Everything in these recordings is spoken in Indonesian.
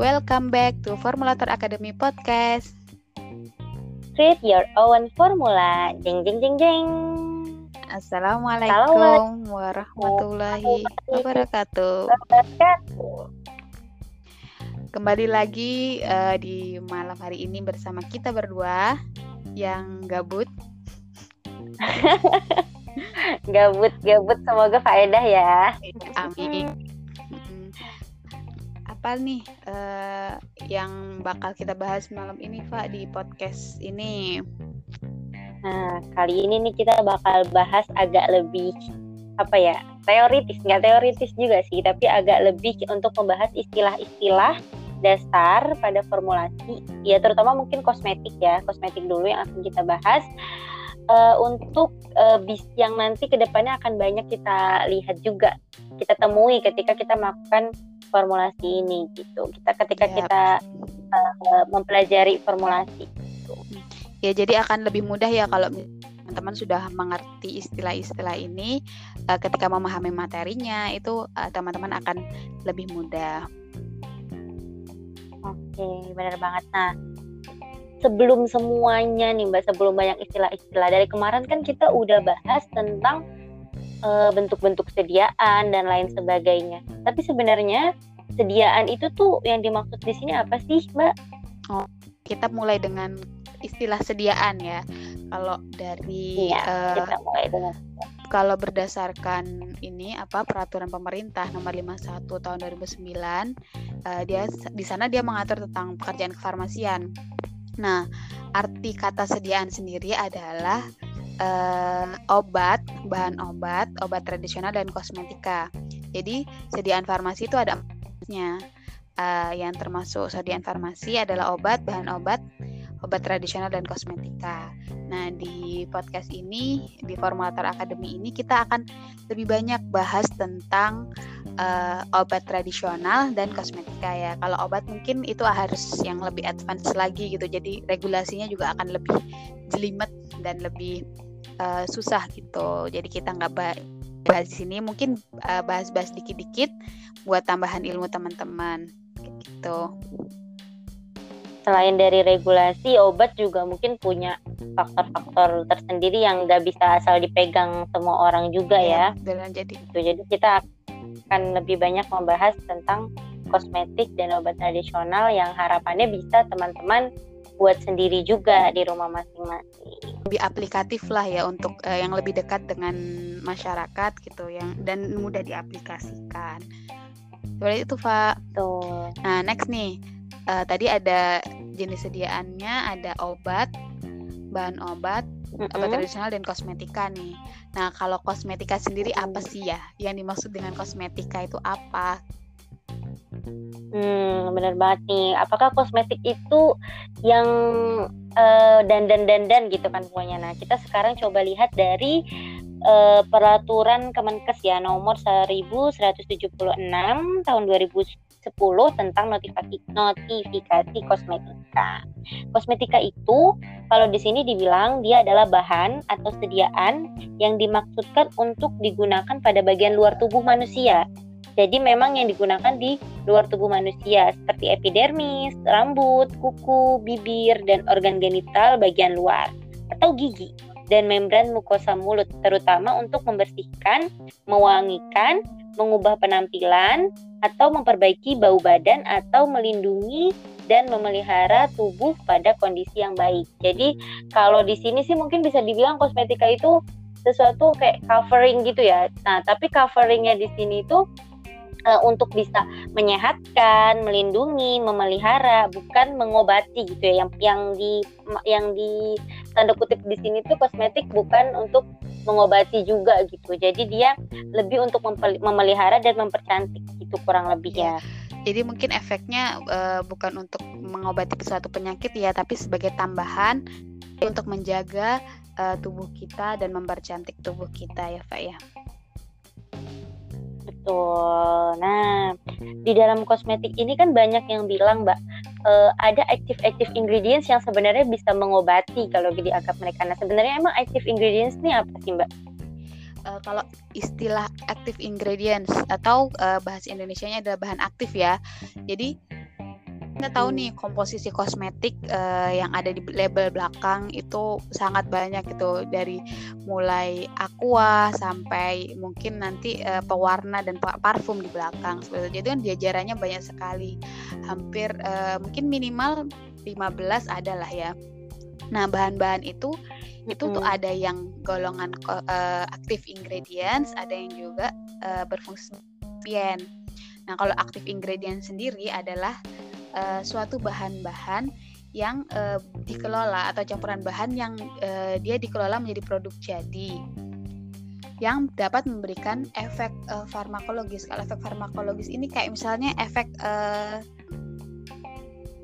Welcome back to Formulator Academy Podcast. Create your own formula. Jeng jeng jeng jeng. Assalamualaikum warahmatullahi wabarakatuh. Kembali lagi uh, di malam hari ini bersama kita berdua yang gabut. gabut gabut semoga faedah ya. Amin apa nih uh, yang bakal kita bahas malam ini Pak di podcast ini? Nah, kali ini nih kita bakal bahas agak lebih apa ya teoritis. Nggak teoritis juga sih tapi agak lebih untuk membahas istilah-istilah dasar pada formulasi. Ya terutama mungkin kosmetik ya kosmetik dulu yang akan kita bahas. Uh, untuk uh, bis yang nanti ke depannya akan banyak kita lihat juga kita temui ketika kita melakukan formulasi ini gitu. Kita ketika ya, kita uh, mempelajari formulasi. Gitu. Ya jadi akan lebih mudah ya kalau teman-teman sudah mengerti istilah-istilah ini uh, ketika memahami materinya itu uh, teman-teman akan lebih mudah. Oke, benar banget. Nah, sebelum semuanya nih Mbak, sebelum banyak istilah-istilah dari kemarin kan kita udah bahas tentang bentuk-bentuk sediaan dan lain sebagainya. Tapi sebenarnya sediaan itu tuh yang dimaksud di sini apa sih, Mbak? Oh, kita mulai dengan istilah sediaan ya. Kalau dari iya, uh, kita mulai dengan kalau berdasarkan ini apa peraturan pemerintah nomor 51 tahun 2009 uh, eh, dia di sana dia mengatur tentang pekerjaan kefarmasian. Nah, arti kata sediaan sendiri adalah uh, obat, bahan obat, obat tradisional dan kosmetika. Jadi sediaan farmasi itu ada empatnya. Uh, yang termasuk sediaan farmasi adalah obat, bahan obat, obat tradisional dan kosmetika. Nah, di podcast ini, di Formulator Academy ini kita akan lebih banyak bahas tentang uh, obat tradisional dan kosmetika ya. Kalau obat mungkin itu harus yang lebih advance lagi gitu. Jadi regulasinya juga akan lebih jelimet dan lebih uh, susah gitu. Jadi kita nggak bahas di sini, mungkin uh, bahas-bahas dikit-dikit buat tambahan ilmu teman-teman gitu. Selain dari regulasi, obat juga mungkin punya faktor-faktor tersendiri yang nggak bisa asal dipegang semua orang juga iya, ya. ya. jadi. Gitu. Jadi kita akan lebih banyak membahas tentang kosmetik dan obat tradisional yang harapannya bisa teman-teman buat sendiri juga di rumah masing-masing. Lebih aplikatif lah ya untuk uh, yang lebih dekat dengan masyarakat gitu yang dan mudah diaplikasikan. Seperti itu, Pak. Tuh. Nah, next nih. Uh, tadi ada jenis sediaannya, ada obat, bahan obat, mm -hmm. obat tradisional dan kosmetika nih. Nah, kalau kosmetika sendiri apa sih ya? Yang dimaksud dengan kosmetika itu apa? Hmm, benar banget nih. Apakah kosmetik itu yang uh, dandan dandan gitu kan semuanya? Nah, kita sekarang coba lihat dari uh, peraturan Kemenkes ya nomor 1176 tahun 2010 tentang notifikasi notifikasi kosmetika. Kosmetika itu kalau di sini dibilang dia adalah bahan atau sediaan yang dimaksudkan untuk digunakan pada bagian luar tubuh manusia jadi memang yang digunakan di luar tubuh manusia seperti epidermis, rambut, kuku, bibir, dan organ genital bagian luar atau gigi dan membran mukosa mulut terutama untuk membersihkan, mewangikan, mengubah penampilan atau memperbaiki bau badan atau melindungi dan memelihara tubuh pada kondisi yang baik. Jadi kalau di sini sih mungkin bisa dibilang kosmetika itu sesuatu kayak covering gitu ya. Nah, tapi coveringnya di sini itu uh, untuk bisa menyehatkan, melindungi, memelihara, bukan mengobati gitu ya. Yang yang di yang di tanda kutip di sini tuh kosmetik bukan untuk mengobati juga gitu. Jadi dia lebih untuk memelihara dan mempercantik gitu kurang lebih ya. Jadi mungkin efeknya uh, bukan untuk mengobati suatu penyakit ya, tapi sebagai tambahan untuk menjaga uh, tubuh kita dan mempercantik tubuh kita ya, Pak ya. Betul. Nah, di dalam kosmetik ini kan banyak yang bilang, Mbak, uh, ada active-active ingredients yang sebenarnya bisa mengobati kalau dianggap mereka. Nah, sebenarnya emang active ingredients ini apa sih, Mbak? Uh, kalau istilah active ingredients atau uh, bahasa Indonesia-nya adalah bahan aktif ya. Jadi nggak tahu nih komposisi kosmetik uh, yang ada di label belakang itu sangat banyak gitu dari mulai aqua sampai mungkin nanti uh, pewarna dan parfum di belakang seperti itu. Jadi kan jajarannya banyak sekali. Hampir uh, mungkin minimal 15 adalah ya. Nah, bahan-bahan itu itu tuh ada yang golongan uh, active ingredients, ada yang juga uh, berfungsi pien. Nah, kalau active ingredient sendiri adalah uh, suatu bahan-bahan yang uh, dikelola atau campuran bahan yang uh, dia dikelola menjadi produk jadi yang dapat memberikan efek uh, farmakologis. Kalau efek farmakologis ini kayak misalnya efek uh,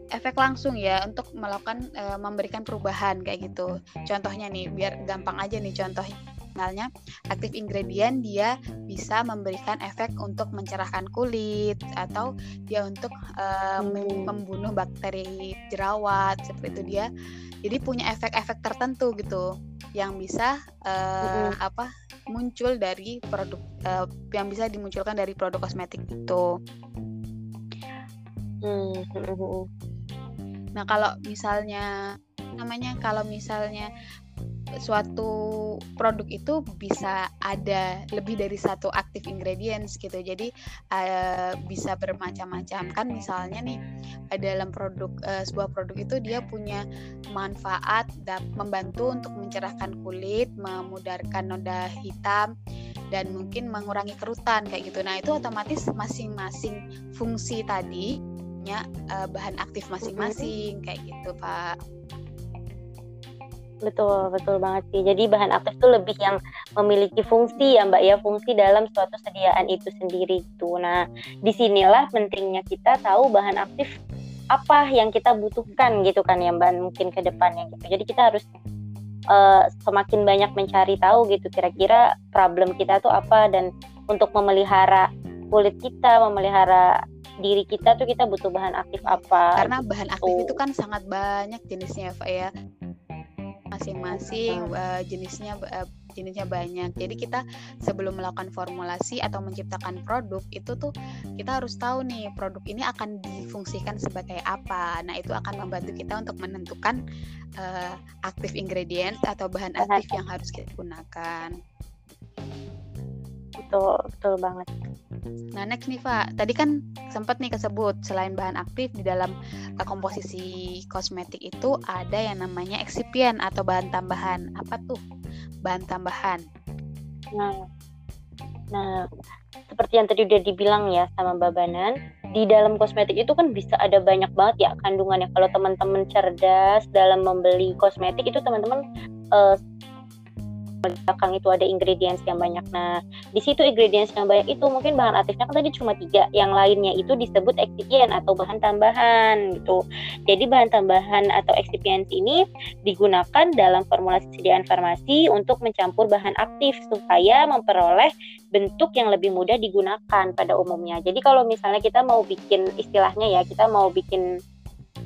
efek langsung ya untuk melakukan uh, memberikan perubahan kayak gitu. Contohnya nih biar gampang aja nih contohnya misalnya aktif ingredient dia bisa memberikan efek untuk mencerahkan kulit atau dia untuk uh, membunuh bakteri jerawat seperti itu dia jadi punya efek-efek tertentu gitu yang bisa uh, hmm. apa muncul dari produk uh, yang bisa dimunculkan dari produk kosmetik itu. Hmm. Nah kalau misalnya namanya kalau misalnya suatu produk itu bisa ada lebih dari satu aktif ingredients gitu. Jadi uh, bisa bermacam-macam. Kan misalnya nih dalam produk uh, sebuah produk itu dia punya manfaat membantu untuk mencerahkan kulit memudarkan noda hitam dan mungkin mengurangi kerutan kayak gitu. Nah itu otomatis masing-masing fungsi tadi punya uh, bahan aktif masing-masing kayak gitu pak Betul, betul banget sih. Jadi bahan aktif itu lebih yang memiliki fungsi ya Mbak ya, fungsi dalam suatu sediaan itu sendiri itu. Nah, di sinilah pentingnya kita tahu bahan aktif apa yang kita butuhkan gitu kan ya Mbak mungkin ke depannya gitu. Jadi kita harus uh, semakin banyak mencari tahu gitu kira-kira problem kita tuh apa dan untuk memelihara kulit kita, memelihara diri kita tuh kita butuh bahan aktif apa. Karena bahan aktif itu kan sangat banyak jenisnya Pak ya masing-masing uh, jenisnya uh, jenisnya banyak. Jadi kita sebelum melakukan formulasi atau menciptakan produk itu tuh kita harus tahu nih produk ini akan difungsikan sebagai apa. Nah itu akan membantu kita untuk menentukan uh, aktif ingredient atau bahan aktif yang harus kita gunakan. Betul, betul banget. Nah, next nih, Pak. Tadi kan sempat nih kesebut selain bahan aktif di dalam komposisi kosmetik itu ada yang namanya excipient atau bahan tambahan. Apa tuh? Bahan tambahan. Nah, nah seperti yang tadi udah dibilang ya sama Babanan, di dalam kosmetik itu kan bisa ada banyak banget ya kandungannya. Kalau teman-teman cerdas dalam membeli kosmetik itu teman-teman uh, belakang itu ada ingredients yang banyak. Nah, di situ ingredients yang banyak itu mungkin bahan aktifnya kan tadi cuma tiga, yang lainnya itu disebut excipient atau bahan tambahan gitu. Jadi bahan tambahan atau excipients ini digunakan dalam formulasi sediaan farmasi untuk mencampur bahan aktif supaya memperoleh bentuk yang lebih mudah digunakan pada umumnya. Jadi kalau misalnya kita mau bikin istilahnya ya, kita mau bikin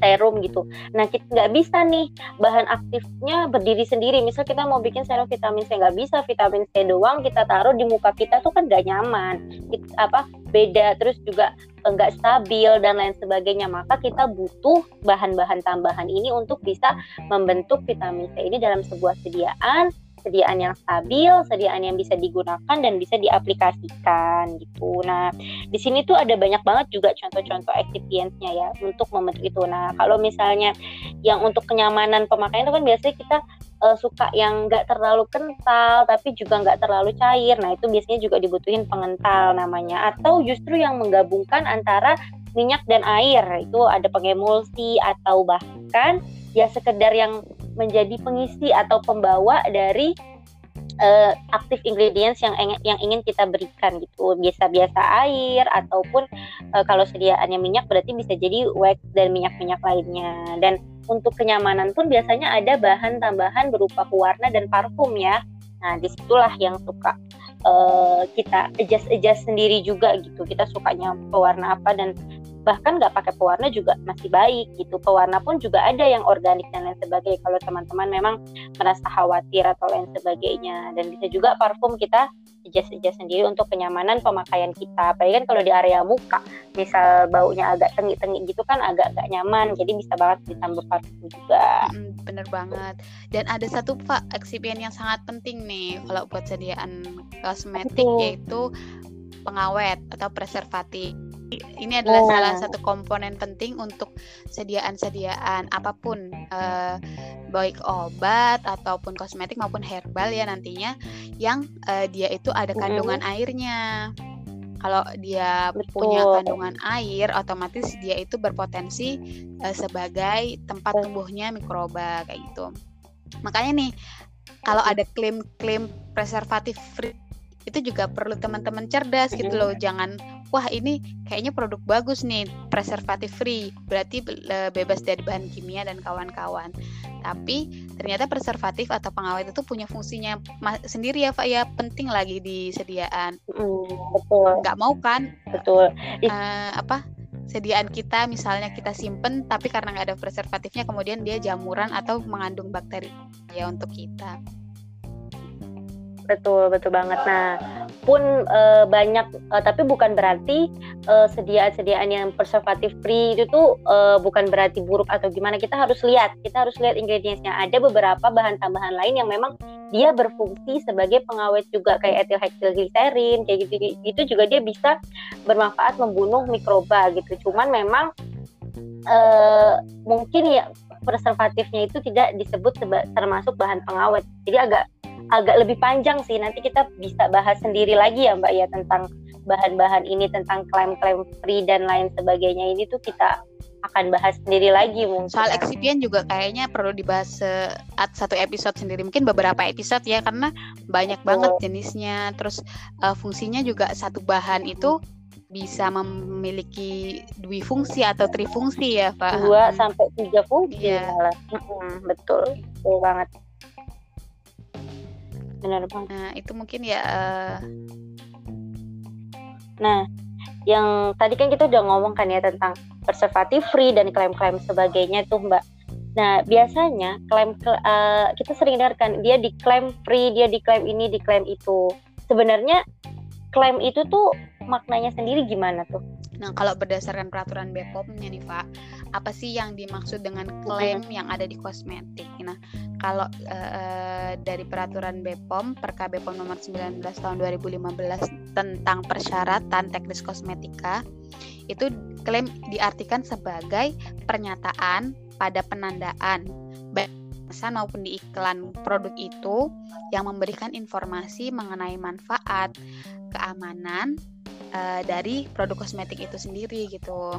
serum gitu. Nah kita nggak bisa nih bahan aktifnya berdiri sendiri. Misal kita mau bikin serum vitamin C nggak bisa vitamin C doang kita taruh di muka kita tuh kan nggak nyaman. Kita, apa beda terus juga enggak stabil dan lain sebagainya. Maka kita butuh bahan-bahan tambahan ini untuk bisa membentuk vitamin C ini dalam sebuah sediaan sediaan yang stabil, sediaan yang bisa digunakan dan bisa diaplikasikan gitu. Nah, di sini tuh ada banyak banget juga contoh-contoh excipients-nya ya untuk membentuk itu. Nah, kalau misalnya yang untuk kenyamanan pemakaian itu kan biasanya kita uh, suka yang nggak terlalu kental tapi juga nggak terlalu cair. Nah, itu biasanya juga dibutuhin pengental namanya atau justru yang menggabungkan antara minyak dan air. Itu ada pengemulsi atau bahkan ya sekedar yang menjadi pengisi atau pembawa dari uh, aktif ingredients yang yang ingin kita berikan gitu. Biasa-biasa air ataupun uh, kalau sediaannya minyak berarti bisa jadi wax dan minyak-minyak lainnya. Dan untuk kenyamanan pun biasanya ada bahan tambahan berupa pewarna dan parfum ya. Nah di situlah yang suka uh, kita adjust adjust sendiri juga gitu. Kita sukanya pewarna apa dan bahkan nggak pakai pewarna juga masih baik gitu. Pewarna pun juga ada yang organik dan lain sebagainya. Kalau teman-teman memang merasa khawatir atau lain sebagainya. Dan bisa juga parfum kita adjust-adjust sendiri untuk kenyamanan pemakaian kita. Apalagi kan kalau di area muka misal baunya agak tengi-tengi gitu kan agak-agak nyaman. Jadi bisa banget ditambah parfum juga. Hmm, bener banget. Dan ada satu pak eksipien yang sangat penting nih kalau buat sediaan kosmetik Betul. yaitu pengawet atau preservatif ini adalah oh. salah satu komponen penting untuk sediaan-sediaan apa pun uh, baik obat ataupun kosmetik maupun herbal ya nantinya yang uh, dia itu ada kandungan mm. airnya. Kalau dia Betul. punya kandungan air, otomatis dia itu berpotensi uh, sebagai tempat tumbuhnya mikroba kayak gitu. Makanya nih, kalau ada klaim-klaim preservatif free itu juga perlu teman-teman cerdas gitu loh. Jangan wah ini kayaknya produk bagus nih preservatif free. Berarti bebas dari bahan kimia dan kawan-kawan. Tapi ternyata preservatif atau pengawet itu punya fungsinya sendiri ya Pak ya. Penting lagi di sediaan mm, betul. Nggak mau kan betul. uh, apa sediaan kita misalnya kita simpen tapi karena nggak ada preservatifnya kemudian dia jamuran atau mengandung bakteri ya untuk kita Betul, betul banget. Nah, pun uh, banyak uh, tapi bukan berarti uh, sediaan-sediaan yang preservatif free itu tuh uh, bukan berarti buruk atau gimana. Kita harus lihat, kita harus lihat ingredientsnya. Ada beberapa bahan tambahan lain yang memang dia berfungsi sebagai pengawet juga kayak ethylhexylglycerin kayak gitu itu juga dia bisa bermanfaat membunuh mikroba gitu. Cuman memang uh, mungkin ya preservatifnya itu tidak disebut termasuk bahan pengawet. Jadi agak agak lebih panjang sih. Nanti kita bisa bahas sendiri lagi ya Mbak ya tentang bahan-bahan ini tentang klaim-klaim free dan lain sebagainya ini tuh kita akan bahas sendiri lagi mungkin. Soal eksipien juga kayaknya perlu dibahas saat satu episode sendiri, mungkin beberapa episode ya karena banyak banget jenisnya. Terus uh, fungsinya juga satu bahan itu bisa memiliki dua fungsi atau trifungsi ya Pak. Dua sampai tiga fungsi ya. malah. Hmm, betul, betul banget benar banget. Nah itu mungkin ya uh... nah yang tadi kan kita udah ngomong kan ya tentang preservatif free dan klaim-klaim sebagainya tuh mbak. Nah biasanya klaim uh, kita sering dengar kan dia diklaim free dia diklaim ini diklaim itu. Sebenarnya klaim itu tuh maknanya sendiri gimana tuh Nah, kalau berdasarkan peraturan BPOM-nya nih, Pak, apa sih yang dimaksud dengan klaim yang ada di kosmetik? Nah, kalau uh, dari peraturan BPOM, Perka BPOM nomor 19 tahun 2015 tentang persyaratan teknis kosmetika, itu klaim diartikan sebagai pernyataan pada penandaan baik maupun di iklan produk itu yang memberikan informasi mengenai manfaat, keamanan, uh, dari produk kosmetik itu sendiri gitu.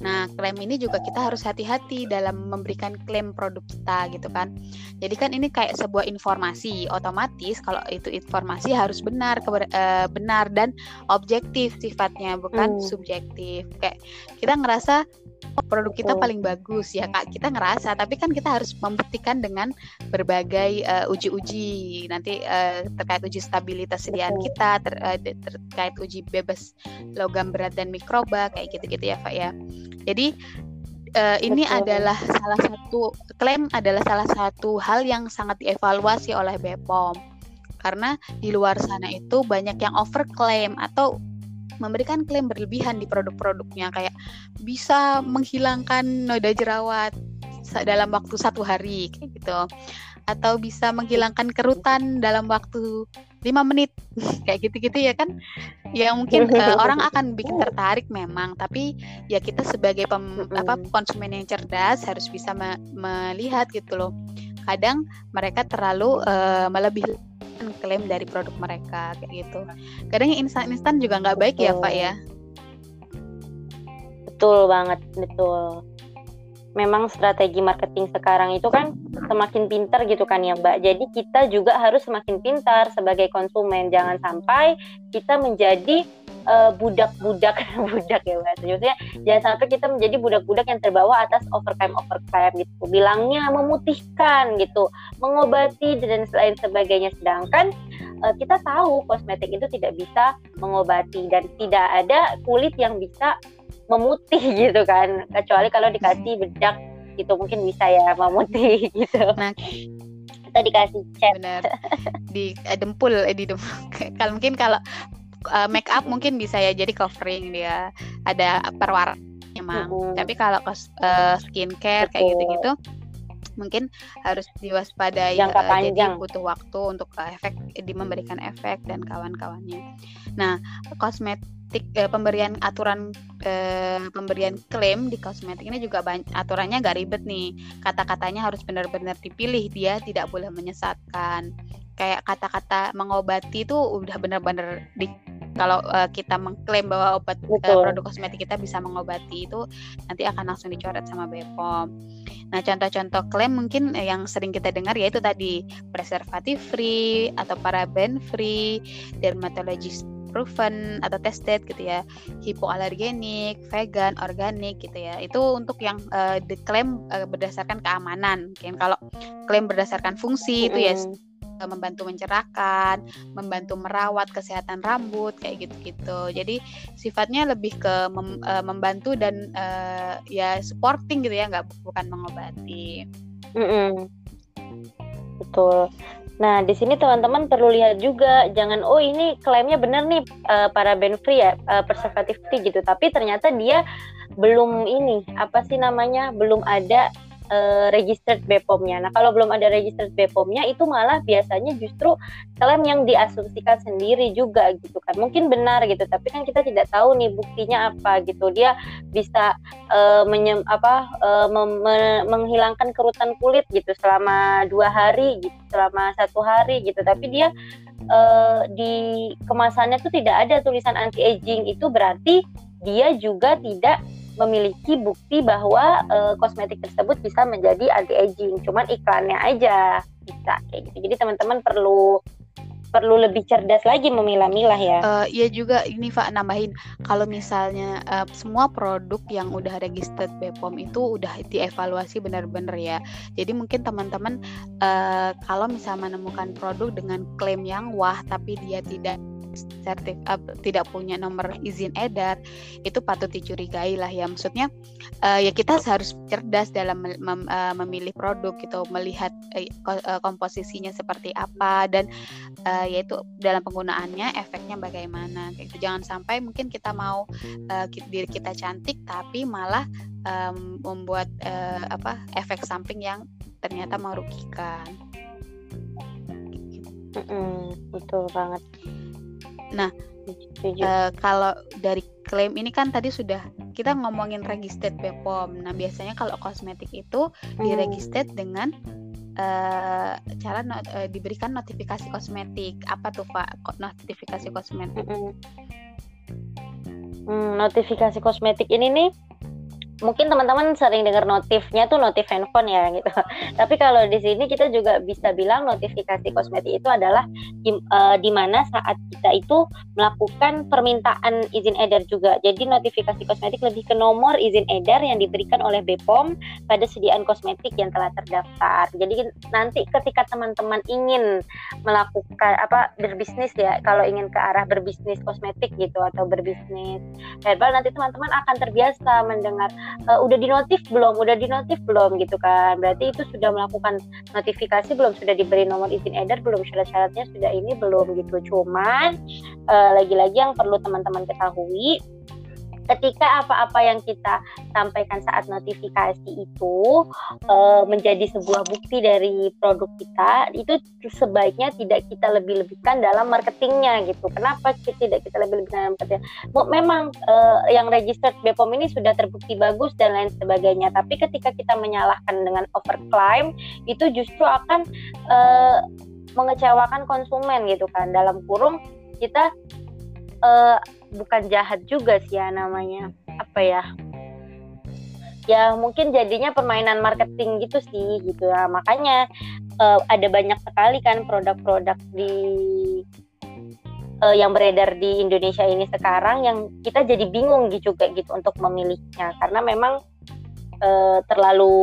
Nah, klaim ini juga kita harus hati-hati dalam memberikan klaim produk kita gitu kan. Jadi kan ini kayak sebuah informasi, otomatis kalau itu informasi harus benar uh, benar dan objektif sifatnya bukan hmm. subjektif. Kayak kita ngerasa produk kita paling bagus ya kak. Kita ngerasa tapi kan kita harus membuktikan dengan berbagai uh, uji-uji. Nanti uh, terkait uji stabilitas sediaan kita ter, uh, terkait uji bebas logam berat dan mikroba kayak gitu-gitu ya pak ya. Jadi uh, ini Betul. adalah salah satu klaim adalah salah satu hal yang sangat dievaluasi oleh BPOM karena di luar sana itu banyak yang overclaim atau memberikan klaim berlebihan di produk-produknya. Kayak bisa menghilangkan noda jerawat dalam waktu satu hari kayak gitu. Atau bisa menghilangkan kerutan dalam waktu lima menit kayak gitu-gitu ya kan? Ya mungkin uh, orang akan bikin tertarik memang tapi ya kita sebagai pem, apa konsumen yang cerdas harus bisa me melihat gitu loh kadang mereka terlalu uh, melebihi klaim dari produk mereka kayak gitu. Kadang yang instan-instan juga nggak baik ya Pak ya. Betul banget, betul. Memang strategi marketing sekarang itu kan semakin pintar gitu kan ya Mbak. Jadi kita juga harus semakin pintar sebagai konsumen. Jangan sampai kita menjadi uh, budak-budak budak ya mas. Maksudnya jangan sampai kita menjadi budak-budak yang terbawa atas overclaim overclaim gitu. Bilangnya memutihkan gitu mengobati dan lain sebagainya. Sedangkan uh, kita tahu kosmetik itu tidak bisa mengobati dan tidak ada kulit yang bisa memutih gitu kan. Kecuali kalau dikasih bedak gitu mungkin bisa ya memutih gitu. Nah atau dikasih cat. benar. Di eh, dempul eh, di dempul kalau mungkin kalau uh, make up mungkin bisa ya jadi covering dia. Ada perwarna emang. Mm-hmm. tapi kalau uh, skincare Betul. kayak gitu-gitu mungkin harus diwaspadai jangka panjang jadi butuh waktu untuk uh, efek di memberikan efek dan kawan-kawannya. Nah kosmetik pemberian aturan eh, pemberian klaim di kosmetik ini juga banyak, aturannya gak ribet nih. Kata-katanya harus benar-benar dipilih dia tidak boleh menyesatkan kayak kata-kata mengobati itu udah benar-benar di kalau uh, kita mengklaim bahwa obat uh, produk kosmetik kita bisa mengobati itu nanti akan langsung dicoret sama BPOM. Nah, contoh-contoh klaim mungkin yang sering kita dengar yaitu tadi preservatif free atau paraben free, dermatologist proven atau tested gitu ya, hipoalergenik, vegan, organik gitu ya. Itu untuk yang uh, diklaim uh, berdasarkan keamanan. Mungkin kalau klaim berdasarkan fungsi mm -hmm. itu ya membantu mencerahkan, membantu merawat kesehatan rambut kayak gitu-gitu. Jadi sifatnya lebih ke mem, uh, membantu dan uh, ya supporting gitu ya, nggak bukan mengobati. Mm -mm. Betul. Nah, di sini teman-teman perlu lihat juga, jangan oh ini klaimnya benar nih uh, para band free ya, uh, preservatif free gitu, tapi ternyata dia belum ini apa sih namanya, belum ada uh, registered BPOM-nya. Nah, kalau belum ada registered BPOM-nya itu malah biasanya justru klaim yang diasumsikan sendiri juga gitu kan. Mungkin benar gitu, tapi kan kita tidak tahu nih buktinya apa gitu. Dia bisa uh, menye apa uh, menghilangkan kerutan kulit gitu selama dua hari gitu, selama satu hari gitu. Tapi dia uh, di kemasannya tuh tidak ada tulisan anti aging itu berarti dia juga tidak memiliki bukti bahwa uh, kosmetik tersebut bisa menjadi anti aging. Cuman iklannya aja bisa kayak gitu. Jadi teman-teman perlu perlu lebih cerdas lagi memilah-milah ya. Uh, iya juga ini Pak nambahin kalau misalnya uh, semua produk yang udah registered BPOM itu udah dievaluasi benar-benar ya. Jadi mungkin teman-teman uh, kalau misalnya menemukan produk dengan klaim yang wah tapi dia tidak sertif uh, tidak punya nomor izin edar itu patut dicurigai lah ya maksudnya uh, ya kita harus cerdas dalam mem, uh, memilih produk gitu melihat uh, komposisinya seperti apa dan uh, yaitu dalam penggunaannya efeknya bagaimana gitu jangan sampai mungkin kita mau uh, diri kita cantik tapi malah um, membuat uh, apa efek samping yang ternyata merugikan. Mm -mm, betul banget. Nah, uh, kalau dari klaim ini kan tadi sudah kita ngomongin registered BPOM. Nah, biasanya kalau kosmetik itu hmm. diregistered dengan uh, cara not, uh, diberikan notifikasi kosmetik. Apa tuh Pak? Notifikasi kosmetik. Hmm. Hmm, notifikasi kosmetik ini nih mungkin teman-teman sering dengar notifnya tuh notif handphone ya gitu. Tapi kalau di sini kita juga bisa bilang notifikasi kosmetik itu adalah di, uh, di mana saat kita itu melakukan permintaan izin edar juga. Jadi notifikasi kosmetik lebih ke nomor izin edar yang diberikan oleh BPOM pada sediaan kosmetik yang telah terdaftar. Jadi nanti ketika teman-teman ingin melakukan apa berbisnis ya, kalau ingin ke arah berbisnis kosmetik gitu atau berbisnis herbal nanti teman-teman akan terbiasa mendengar uh, udah dinotif belum? Udah dinotif belum gitu kan? Berarti itu sudah melakukan notifikasi belum sudah diberi nomor izin edar belum syarat-syaratnya sudah ini belum gitu. Cuman uh, lagi-lagi yang perlu teman-teman ketahui ketika apa-apa yang kita sampaikan saat notifikasi itu e, menjadi sebuah bukti dari produk kita itu sebaiknya tidak kita lebih-lebihkan dalam marketingnya gitu. Kenapa tidak kita lebih-lebihkan dalam marketing? Memang e, yang registered BPOM ini sudah terbukti bagus dan lain sebagainya. Tapi ketika kita menyalahkan dengan overclaim itu justru akan e, mengecewakan konsumen gitu kan. Dalam kurung kita uh, bukan jahat juga sih ya namanya. Apa ya? Ya mungkin jadinya permainan marketing gitu sih gitu ya makanya uh, ada banyak sekali kan produk-produk di uh, yang beredar di Indonesia ini sekarang yang kita jadi bingung gitu juga gitu untuk memilihnya. Karena memang uh, terlalu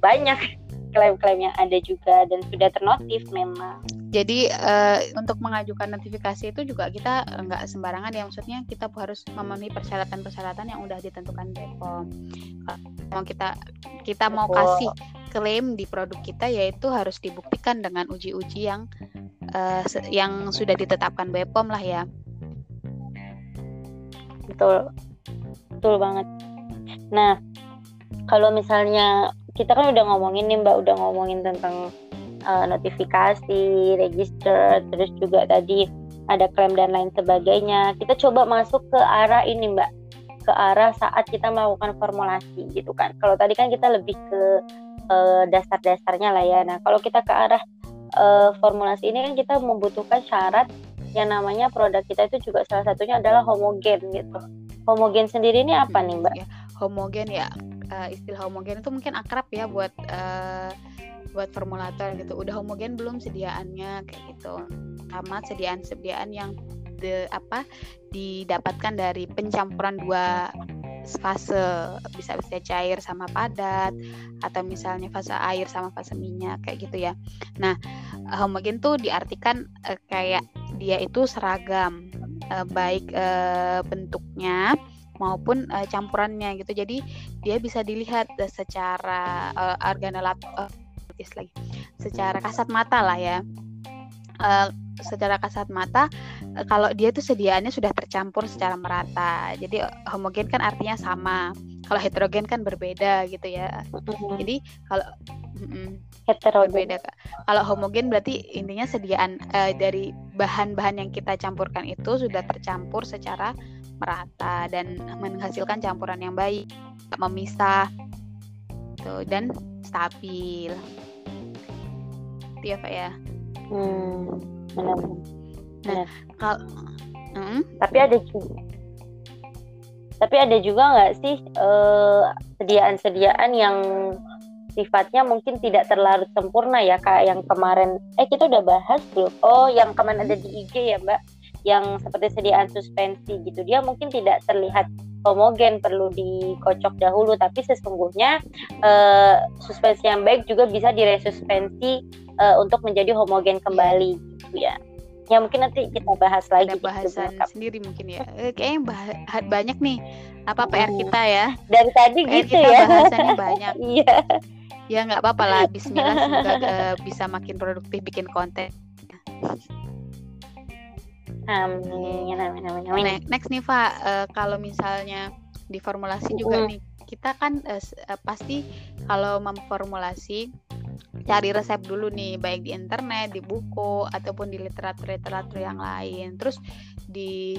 banyak klaim-klaim yang ada juga dan sudah ternotif memang. Jadi uh, untuk mengajukan notifikasi itu juga kita nggak sembarangan ya maksudnya kita harus memenuhi persyaratan-persyaratan yang udah ditentukan BPOM. Kalau kita kita mau kasih klaim di produk kita yaitu harus dibuktikan dengan uji-uji yang uh, yang sudah ditetapkan BPOM lah ya. Betul. Betul banget. Nah, kalau misalnya kita kan udah ngomongin nih Mbak, udah ngomongin tentang uh, notifikasi, register, terus juga tadi ada klaim dan lain sebagainya. Kita coba masuk ke arah ini Mbak, ke arah saat kita melakukan formulasi gitu kan. Kalau tadi kan kita lebih ke uh, dasar-dasarnya lah ya. Nah, kalau kita ke arah uh, formulasi ini kan kita membutuhkan syarat yang namanya produk kita itu juga salah satunya adalah homogen gitu. Homogen sendiri ini apa nih Mbak? Ya, homogen ya uh, istilah homogen itu mungkin akrab ya buat uh, buat formulator gitu. Udah homogen belum sediaannya kayak gitu. Sama sediaan-sediaan yang de, apa didapatkan dari pencampuran dua fase bisa bisa cair sama padat atau misalnya fase air sama fase minyak kayak gitu ya. Nah, homogen tuh diartikan uh, kayak dia itu seragam uh, baik uh, bentuknya maupun uh, campurannya gitu. Jadi dia bisa dilihat uh, secara uh, organolat uh, lagi, secara kasat mata lah ya. Uh, secara kasat mata uh, kalau dia tuh sediaannya sudah tercampur secara merata. Jadi homogen kan artinya sama. Kalau heterogen kan berbeda gitu ya. Mm-hmm. Jadi kalau mm, heterogen berbeda. Kalau homogen berarti intinya sediaan uh, dari bahan-bahan yang kita campurkan itu sudah tercampur secara merata dan menghasilkan campuran yang baik, memisah tuh dan stabil. Itu ya Pak ya. Hmm, benar. Nah, kalau hmm? tapi ada juga tapi ada juga nggak sih uh, sediaan-sediaan yang sifatnya mungkin tidak terlalu sempurna ya kayak yang kemarin eh kita udah bahas belum oh yang kemarin ada di IG ya mbak yang seperti sediaan suspensi gitu. Dia mungkin tidak terlihat homogen perlu dikocok dahulu. Tapi sesungguhnya uh, suspensi yang baik juga bisa diresuspensi uh, untuk menjadi homogen kembali gitu ya. Ya mungkin nanti kita bahas lagi ada bahasan gitu, sendiri mungkin ya. Eh, kayaknya bah banyak nih apa PR hmm. kita ya. Dari tadi PR gitu kita ya. bahasannya banyak. Iya. Ya nggak apa-apa lah. Bismillah semoga uh, bisa makin produktif bikin konten Amin, amin, amin, amin. Next nih, Pak, uh, kalau misalnya di formulasi uh juga nih, kita kan uh, pasti kalau memformulasi cari resep dulu nih, baik di internet, di buku, ataupun di literatur-literatur yang lain. Terus di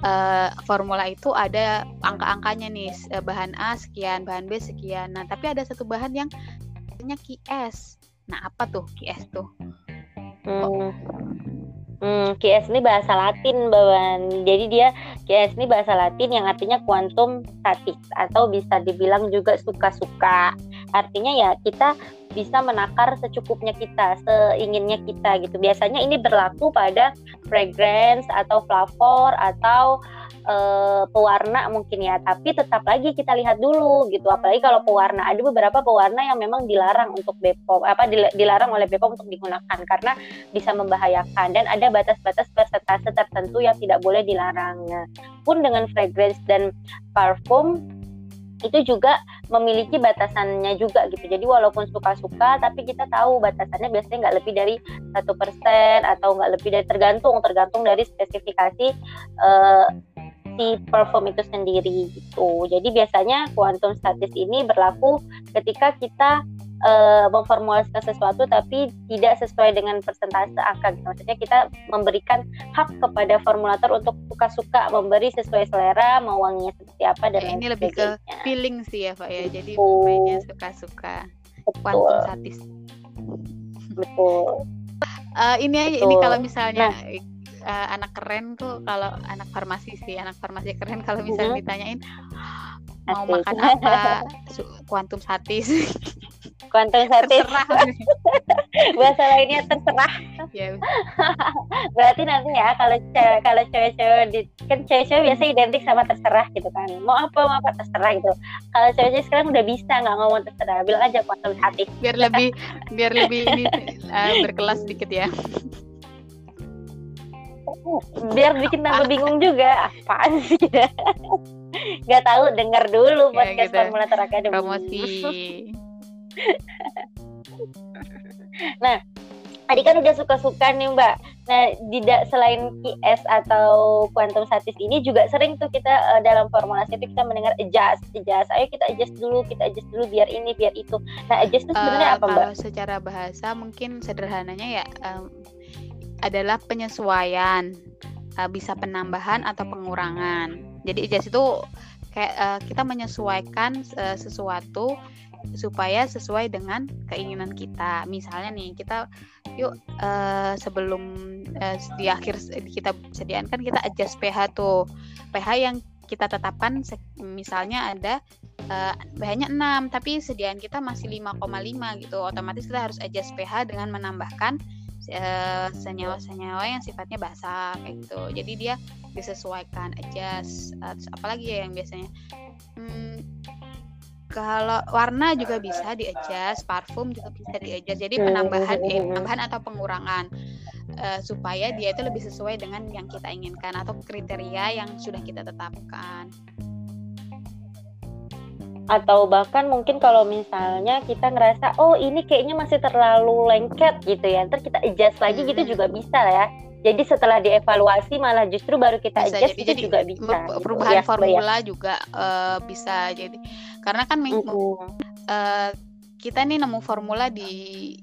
uh, formula itu ada angka-angkanya nih, bahan A sekian, bahan B sekian. Nah, tapi ada satu bahan yang namanya QS. Nah, apa tuh QS tuh? Hmm. Hmm, QS ini bahasa Latin, Bawan. Jadi dia QS ini bahasa Latin yang artinya kuantum statis atau bisa dibilang juga suka-suka. Artinya ya kita bisa menakar secukupnya kita, seinginnya kita gitu. Biasanya ini berlaku pada fragrance atau flavor atau uh, pewarna mungkin ya tapi tetap lagi kita lihat dulu gitu apalagi kalau pewarna ada beberapa pewarna yang memang dilarang untuk Bepom apa dilarang oleh Bepom untuk digunakan karena bisa membahayakan dan ada batas-batas persentase tertentu yang tidak boleh dilarangnya pun dengan fragrance dan parfum itu juga memiliki batasannya juga gitu. Jadi walaupun suka-suka, tapi kita tahu batasannya biasanya nggak lebih dari satu persen atau nggak lebih dari tergantung tergantung dari spesifikasi uh, si perform itu sendiri gitu. Jadi biasanya quantum statis ini berlaku ketika kita uh, memformulasikan sesuatu tapi tidak sesuai dengan persentase angka gitu. Maksudnya kita memberikan hak kepada formulator untuk suka-suka memberi sesuai selera, mau wanginya seperti apa dan ya, ini lebih ke feeling sih ya Pak ya. Jadi mainnya suka-suka. Quantum statis. Betul. Uh, ini aja ini kalau misalnya nah uh, anak keren tuh kalau anak farmasi sih anak farmasi keren kalau misalnya ditanyain mau Asik. makan apa? Kuantum satis. Kuantum satis. Bahasa lainnya terserah. Yeah. berarti nanti ya kalau cewek kalau cewek-cewek di, kan cewek-cewek biasa identik sama terserah gitu kan. Mau apa mau apa terserah gitu. Kalau cewek-cewek sekarang udah bisa nggak ngomong terserah bilang aja kuat hati biar lebih biar lebih ini uh, berkelas sedikit ya biar bikin tambah bingung juga apa sih? Nggak tahu dengar dulu ya, gitu. formulator akademi promosi. Nah tadi kan udah suka-suka nih mbak. Nah tidak selain QS atau quantum statis ini juga sering tuh kita uh, dalam formulasi itu kita mendengar adjust adjust. Ayo kita adjust dulu kita adjust dulu biar ini biar itu. Nah adjust itu sebenarnya uh, apa mbak? kalau secara bahasa mungkin sederhananya ya um, adalah penyesuaian uh, bisa penambahan atau pengurangan jadi adjust itu kayak uh, kita menyesuaikan uh, sesuatu supaya sesuai dengan keinginan kita. Misalnya nih kita yuk uh, sebelum uh, di akhir kita sediaan kan kita adjust pH tuh. pH yang kita tetapkan misalnya ada uh, pH-nya 6 tapi sediaan kita masih 5,5 gitu. Otomatis kita harus adjust pH dengan menambahkan senyawa-senyawa yang sifatnya basah kayak gitu. Jadi dia disesuaikan adjust. Uh, apalagi ya yang biasanya hmm, kalau warna juga bisa di adjust, parfum juga bisa di adjust. Jadi penambahan eh, penambahan atau pengurangan uh, supaya dia itu lebih sesuai dengan yang kita inginkan atau kriteria yang sudah kita tetapkan. Atau bahkan mungkin kalau misalnya kita ngerasa oh ini kayaknya masih terlalu lengket gitu ya, ntar kita adjust lagi gitu juga bisa ya jadi setelah dievaluasi malah justru baru kita bisa, adjust jadi, itu jadi juga bisa. Gitu. Perubahan gitu. formula ya. juga uh, bisa jadi karena kan mm -hmm. uh, kita nih nemu formula di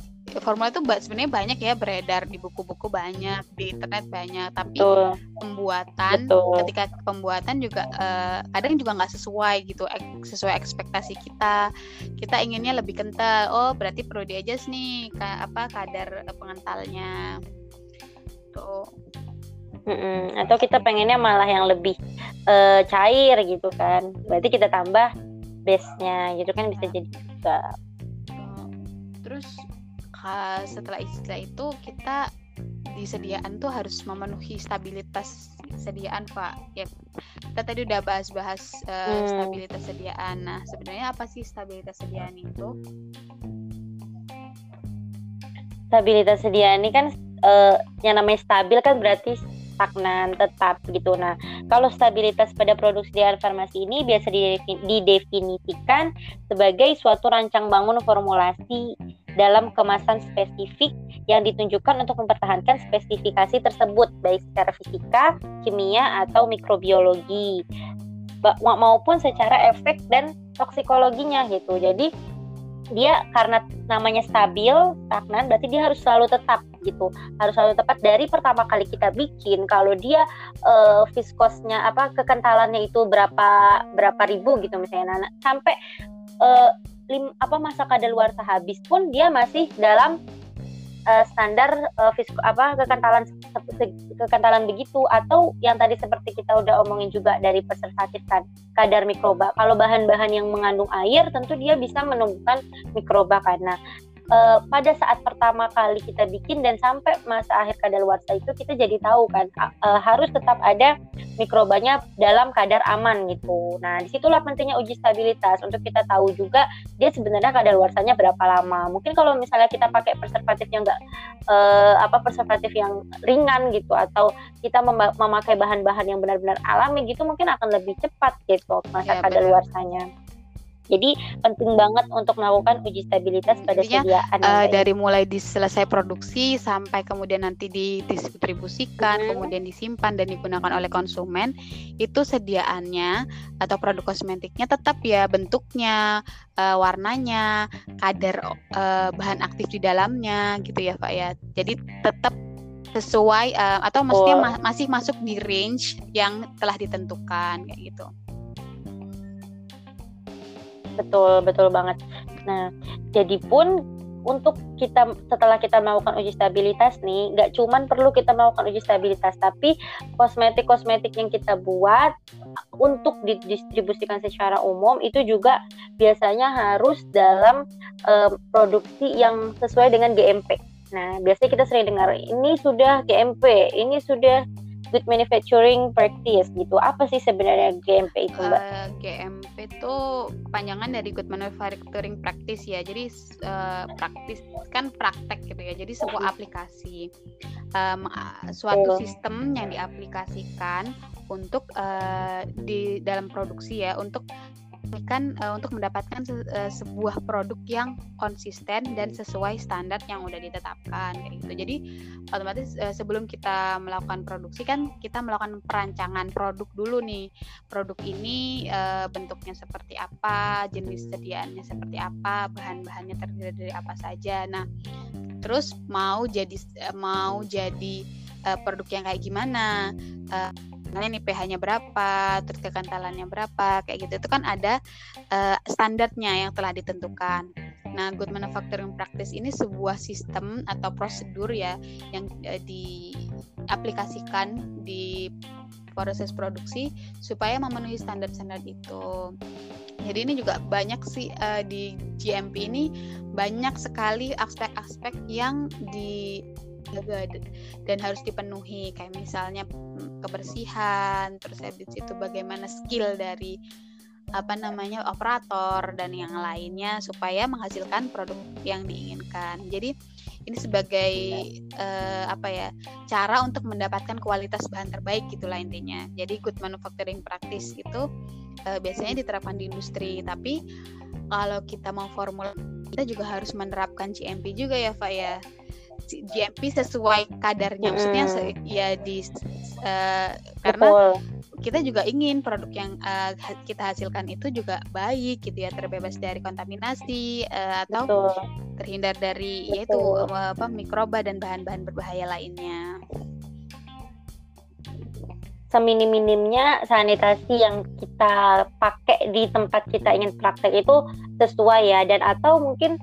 formula itu sebenarnya banyak ya beredar di buku-buku banyak di internet banyak tapi Betul. pembuatan Betul. ketika pembuatan juga uh, kadang juga nggak sesuai gitu sesuai ekspektasi kita. Kita inginnya lebih kental oh berarti perlu diadjust nih apa kadar pengentalnya. Gitu Mm-mm. atau kita pengennya malah yang lebih uh, cair gitu kan. Berarti kita tambah base-nya gitu kan bisa jadi juga. Terus setelah istilah itu kita disediaan tuh harus memenuhi stabilitas sediaan pak ya kita tadi udah bahas-bahas uh, hmm. stabilitas sediaan nah sebenarnya apa sih stabilitas sediaan itu stabilitas sediaan ini kan uh, yang namanya stabil kan berarti stagnan tetap gitu. Nah, kalau stabilitas pada produksi sediaan farmasi ini biasa didefinisikan sebagai suatu rancang bangun formulasi dalam kemasan spesifik yang ditunjukkan untuk mempertahankan spesifikasi tersebut baik secara fisika, kimia atau mikrobiologi. Maupun secara efek dan toksikologinya gitu. Jadi dia karena namanya stabil, stagnan berarti dia harus selalu tetap gitu. Harus selalu tepat dari pertama kali kita bikin kalau dia uh, viskosnya apa kekentalannya itu berapa berapa ribu gitu misalnya. Nah, sampai uh, lim, apa masa kadaluarsa habis pun dia masih dalam uh, standar uh, visko, apa kekentalan kekentalan begitu. Atau yang tadi seperti kita udah omongin juga dari preservatif kan kadar mikroba. Kalau bahan-bahan yang mengandung air tentu dia bisa menumbuhkan mikroba karena uh, pada saat pertama kali kita bikin dan sampai masa akhir kadaluarsa itu kita jadi tahu kan uh, harus tetap ada mikrobanya dalam kadar aman gitu. Nah di situlah pentingnya uji stabilitas untuk kita tahu juga dia sebenarnya kadaluarsanya berapa lama. Mungkin kalau misalnya kita pakai preservatif yang enggak uh, apa preservatif yang ringan gitu atau kita mem memakai bahan-bahan yang benar-benar alami gitu mungkin akan lebih cepat gitu masa ya, kadaluarsanya. Jadi penting banget untuk melakukan uji stabilitas pada Intinya, sediaan. Uh, dari mulai selesai produksi sampai kemudian nanti didistribusikan, hmm. kemudian disimpan dan digunakan oleh konsumen, itu sediaannya atau produk kosmetiknya tetap ya bentuknya, uh, warnanya, kadar uh, bahan aktif di dalamnya gitu ya Pak ya. Jadi tetap sesuai uh, atau maksudnya ma masih masuk di range yang telah ditentukan kayak gitu betul betul banget nah jadi pun untuk kita setelah kita melakukan uji stabilitas nih, nggak cuman perlu kita melakukan uji stabilitas, tapi kosmetik-kosmetik yang kita buat untuk didistribusikan secara umum itu juga biasanya harus dalam uh, produksi yang sesuai dengan GMP. Nah, biasanya kita sering dengar ini sudah GMP, ini sudah good manufacturing practice gitu. Apa sih sebenarnya GMP itu, Mbak? Uh, GMP itu kepanjangan dari good manufacturing practice ya. Jadi uh, praktis kan praktek gitu ya. Jadi sebuah aplikasi um, suatu sistem yang diaplikasikan untuk uh, di dalam produksi ya untuk kan uh, untuk mendapatkan se uh, sebuah produk yang konsisten dan sesuai standar yang udah ditetapkan kayak gitu. Jadi otomatis uh, sebelum kita melakukan produksi kan kita melakukan perancangan produk dulu nih. Produk ini uh, bentuknya seperti apa, jenis sediaannya seperti apa, bahan-bahannya terdiri dari apa saja. Nah, terus mau jadi mau jadi uh, produk yang kayak gimana? Uh, misalnya nih pH-nya berapa, terus kekentalannya berapa, kayak gitu itu kan ada uh, standarnya yang telah ditentukan. Nah, good manufacturing practice ini sebuah sistem atau prosedur ya yang uh, diaplikasikan di proses produksi supaya memenuhi standar-standar itu. Jadi ini juga banyak sih uh, di GMP ini banyak sekali aspek-aspek yang di dijaga dan harus dipenuhi kayak misalnya mm, kebersihan terus habis itu bagaimana skill dari apa namanya operator dan yang lainnya supaya menghasilkan produk yang diinginkan. Jadi ini sebagai uh, apa ya cara untuk mendapatkan kualitas bahan terbaik gitulah intinya. Jadi good manufacturing practice itu uh, biasanya diterapkan di industri, tapi kalau kita mau formula kita juga harus menerapkan GMP juga ya, Pak ya. GMP sesuai kadarnya maksudnya ya di uh, karena Betul. kita juga ingin produk yang uh, kita hasilkan itu juga baik gitu ya terbebas dari kontaminasi uh, atau Betul. terhindar dari Betul. yaitu uh, apa mikroba dan bahan-bahan berbahaya lainnya seminim-minimnya sanitasi yang kita pakai di tempat kita ingin praktek itu sesuai ya dan atau mungkin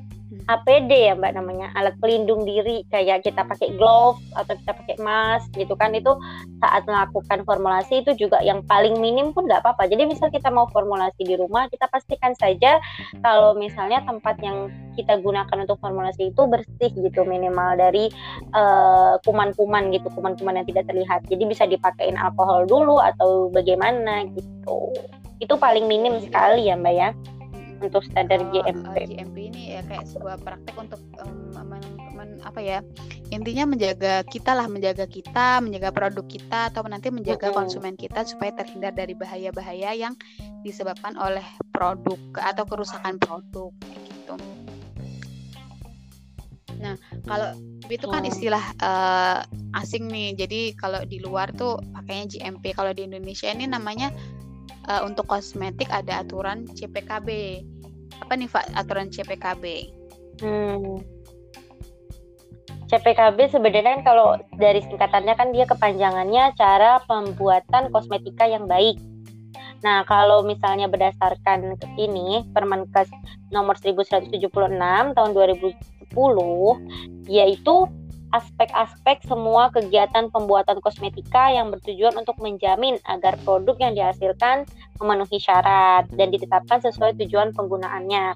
APD ya mbak namanya. Alat pelindung diri kayak kita pakai glove atau kita pakai mask gitu kan. Itu saat melakukan formulasi itu juga yang paling minim pun nggak apa-apa. Jadi misal kita mau formulasi di rumah kita pastikan saja kalau misalnya tempat yang kita gunakan untuk formulasi itu bersih gitu minimal dari eh, kuman-kuman gitu kuman-kuman yang tidak terlihat. Jadi bisa dipakein alkohol dulu atau bagaimana gitu. Itu paling minim sekali ya mbak ya untuk standar oh, GMP. Uh, GMP ini ya kayak sebuah praktek untuk um, men, men, apa ya intinya menjaga kita lah menjaga kita menjaga produk kita atau nanti menjaga -hmm. konsumen kita supaya terhindar dari bahaya-bahaya yang disebabkan oleh produk atau kerusakan produk gitu. Nah kalau itu kan oh. istilah uh, asing nih jadi kalau di luar tuh pakainya GMP kalau di Indonesia ini namanya uh, untuk kosmetik ada aturan CPKB. Apa nih Pak aturan CPKB? Hmm. CPKB sebenarnya kan kalau dari singkatannya kan dia kepanjangannya cara pembuatan kosmetika yang baik. Nah, kalau misalnya berdasarkan ke ini Permenkes nomor 1176 tahun 2010 yaitu aspek-aspek semua kegiatan pembuatan kosmetika yang bertujuan untuk menjamin agar produk yang dihasilkan memenuhi syarat dan ditetapkan sesuai tujuan penggunaannya.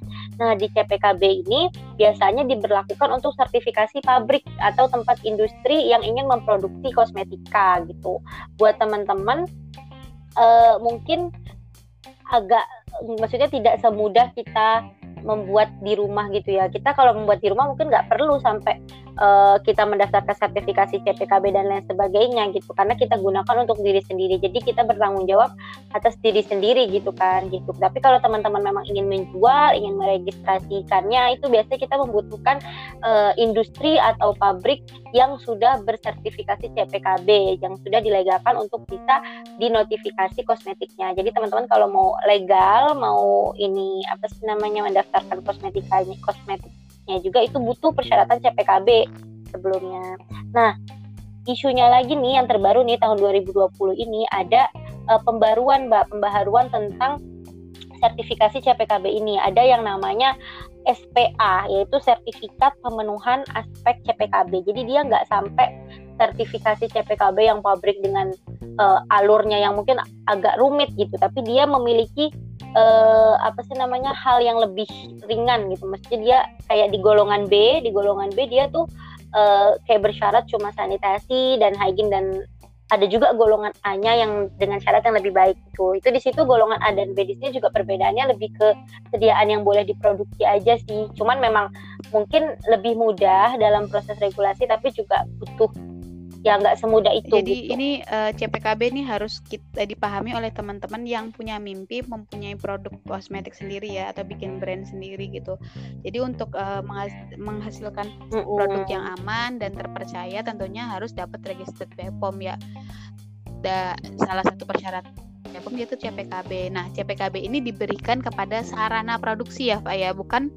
Nah, di CPKB ini biasanya diberlakukan untuk sertifikasi pabrik atau tempat industri yang ingin memproduksi kosmetika gitu. Buat teman-teman uh, mungkin agak maksudnya tidak semudah kita membuat di rumah gitu ya. Kita kalau membuat di rumah mungkin nggak perlu sampai uh, kita mendaftarkan sertifikasi CPKB dan lain sebagainya gitu. Karena kita gunakan untuk diri sendiri. Jadi kita bertanggung jawab atas diri sendiri gitu kan gitu. Tapi kalau teman-teman memang ingin menjual ingin meregistrasikannya itu biasanya kita membutuhkan uh, industri atau pabrik yang sudah bersertifikasi CPKB yang sudah dilegalkan untuk bisa dinotifikasi kosmetiknya. Jadi teman-teman kalau mau legal mau ini apa sih namanya mendaftarkan kosmetikanya kosmetik nya juga itu butuh persyaratan CPKB sebelumnya. Nah, isunya lagi nih yang terbaru nih tahun 2020 ini ada uh, pembaruan Mbak, pembaharuan tentang sertifikasi CPKB ini. Ada yang namanya SPA yaitu sertifikat pemenuhan aspek CPKB. Jadi dia nggak sampai sertifikasi CPKB yang pabrik dengan uh, alurnya yang mungkin agak rumit gitu, tapi dia memiliki uh, apa sih namanya hal yang lebih ringan gitu. Maksudnya dia kayak di golongan B, di golongan B dia tuh uh, kayak bersyarat cuma sanitasi dan hygiene dan ada juga golongan A-nya yang dengan syarat yang lebih baik itu. Itu di situ golongan A dan B di sini juga perbedaannya lebih ke sediaan yang boleh diproduksi aja sih. Cuman memang mungkin lebih mudah dalam proses regulasi tapi juga butuh ya nggak semudah itu. Jadi gitu. ini uh, eh, CPKB ini harus kita dipahami oleh teman-teman yang punya mimpi mempunyai produk kosmetik sendiri ya atau bikin brand sendiri gitu. Jadi untuk uh, menghasilkan mm -hmm. produk yang aman dan terpercaya tentunya harus dapat register BPOM ya. Da, salah satu persyaratan BPOM yaitu CPKB. Nah, CPKB ini diberikan kepada sarana produksi ya, Pak ya, bukan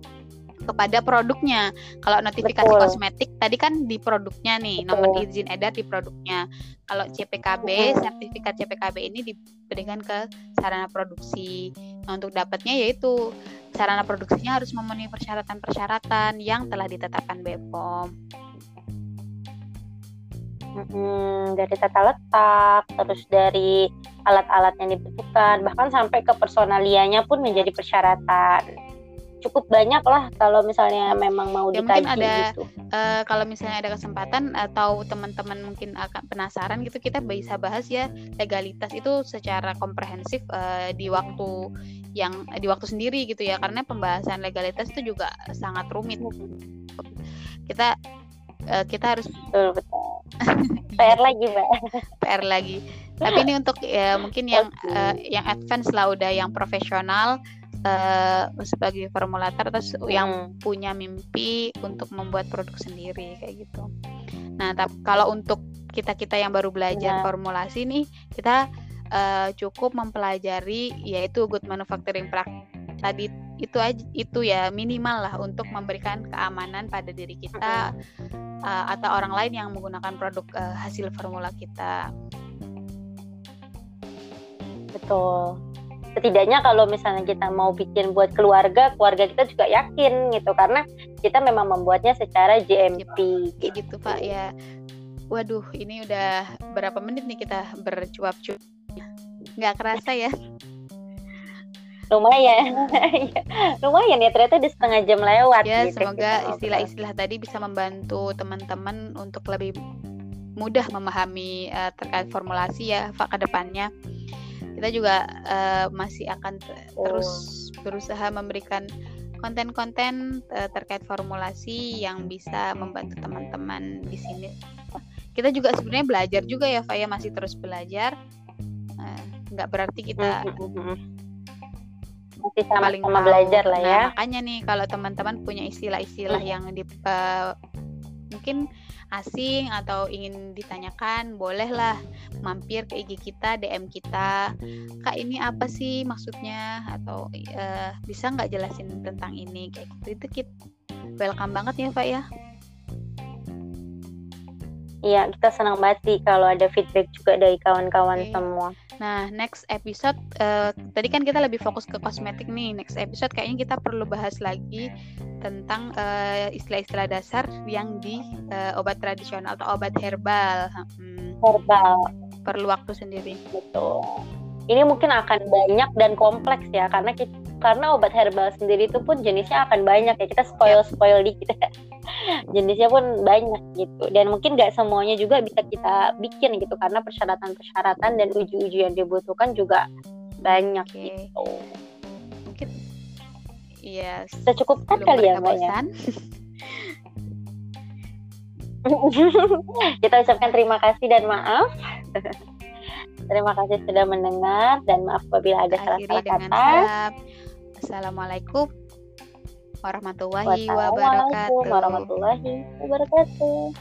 kepada produknya. Kalau notifikasi Betul. kosmetik tadi kan di produknya nih, Betul. nomor izin edar di produknya. Kalau CPKB, sertifikat CPKB ini diberikan ke sarana produksi. Nah, untuk dapatnya yaitu sarana produksinya harus memenuhi persyaratan-persyaratan yang telah ditetapkan BPOM. Hmm, dari tata letak, terus dari alat-alat yang dibutuhkan, bahkan sampai ke personalianya pun menjadi persyaratan cukup banyak lah kalau misalnya memang mau ya, dikaji mungkin ada gitu. uh, kalau misalnya ada kesempatan atau teman-teman mungkin akan penasaran gitu kita bisa bahas ya legalitas itu secara komprehensif uh, di waktu yang di waktu sendiri gitu ya. Karena pembahasan legalitas itu juga sangat rumit. Kita uh, kita harus betul betul. PR lagi mbak. PR lagi. Tapi ini untuk ya mungkin yang okay. uh, yang advance lah udah yang profesional uh, sebagai formulator terus hmm. yang punya mimpi untuk membuat produk sendiri kayak gitu. Nah, tapi kalau untuk kita-kita yang baru belajar ya. formulasi nih, kita uh, cukup mempelajari yaitu good manufacturing practice tadi itu aja itu ya minimal lah untuk memberikan keamanan pada diri kita uh, atau orang lain yang menggunakan produk uh, hasil formula kita. Betul setidaknya kalau misalnya kita mau bikin buat keluarga keluarga kita juga yakin gitu. Karena kita memang membuatnya secara GMP gitu, gitu Pak ya. Waduh ini udah berapa menit nih kita bercuap-cuap? Nggak kerasa ya? Lumayan. Lumayan ya ternyata di setengah jam lewat ya gitu, semoga istilah-istilah tadi bisa membantu teman-teman untuk lebih mudah memahami uh, terkait formulasi ya Pak ke depannya kita juga uh, masih akan terus oh. berusaha memberikan konten-konten uh, terkait formulasi yang bisa membantu teman-teman di sini. Kita juga sebenarnya belajar juga ya, Faya masih terus belajar. Uh, nggak berarti kita masih sama, paling sama belajar lah ya. Nah, makanya nih kalau teman-teman punya istilah-istilah yang di uh, mungkin asing atau ingin ditanyakan, bolehlah mampir ke IG kita, DM kita. Kak ini apa sih maksudnya? Atau uh, bisa nggak jelasin tentang ini kayak gitu? Itu kita welcome banget ya Pak ya. Iya, kita senang banget sih kalau ada feedback juga dari kawan-kawan okay. semua. Nah, next episode uh, tadi kan kita lebih fokus ke kosmetik nih. Next episode kayaknya kita perlu bahas lagi tentang eh, istilah-istilah dasar yang di uh, obat tradisional atau obat herbal. Hmm. Herbal. Perlu waktu sendiri. Betul. Ini mungkin akan banyak dan kompleks ya karena kita, karena obat herbal sendiri itu pun jenisnya akan banyak ya. Kita spoil spoil dikit. Jenisnya pun banyak gitu. Dan mungkin nggak semuanya juga bisa kita bikin gitu karena persyaratan-persyaratan dan uji-uji yang dibutuhkan juga banyak okay. gitu. Mungkin iya yes, kita cukupkan kali ya mbak ya? kita ucapkan terima kasih dan maaf. Terima kasih sudah mendengar dan maaf apabila ada salah-salah kata. Assalamualaikum warahmatullahi wabarakatuh. Warahmatullahi wabarakatuh.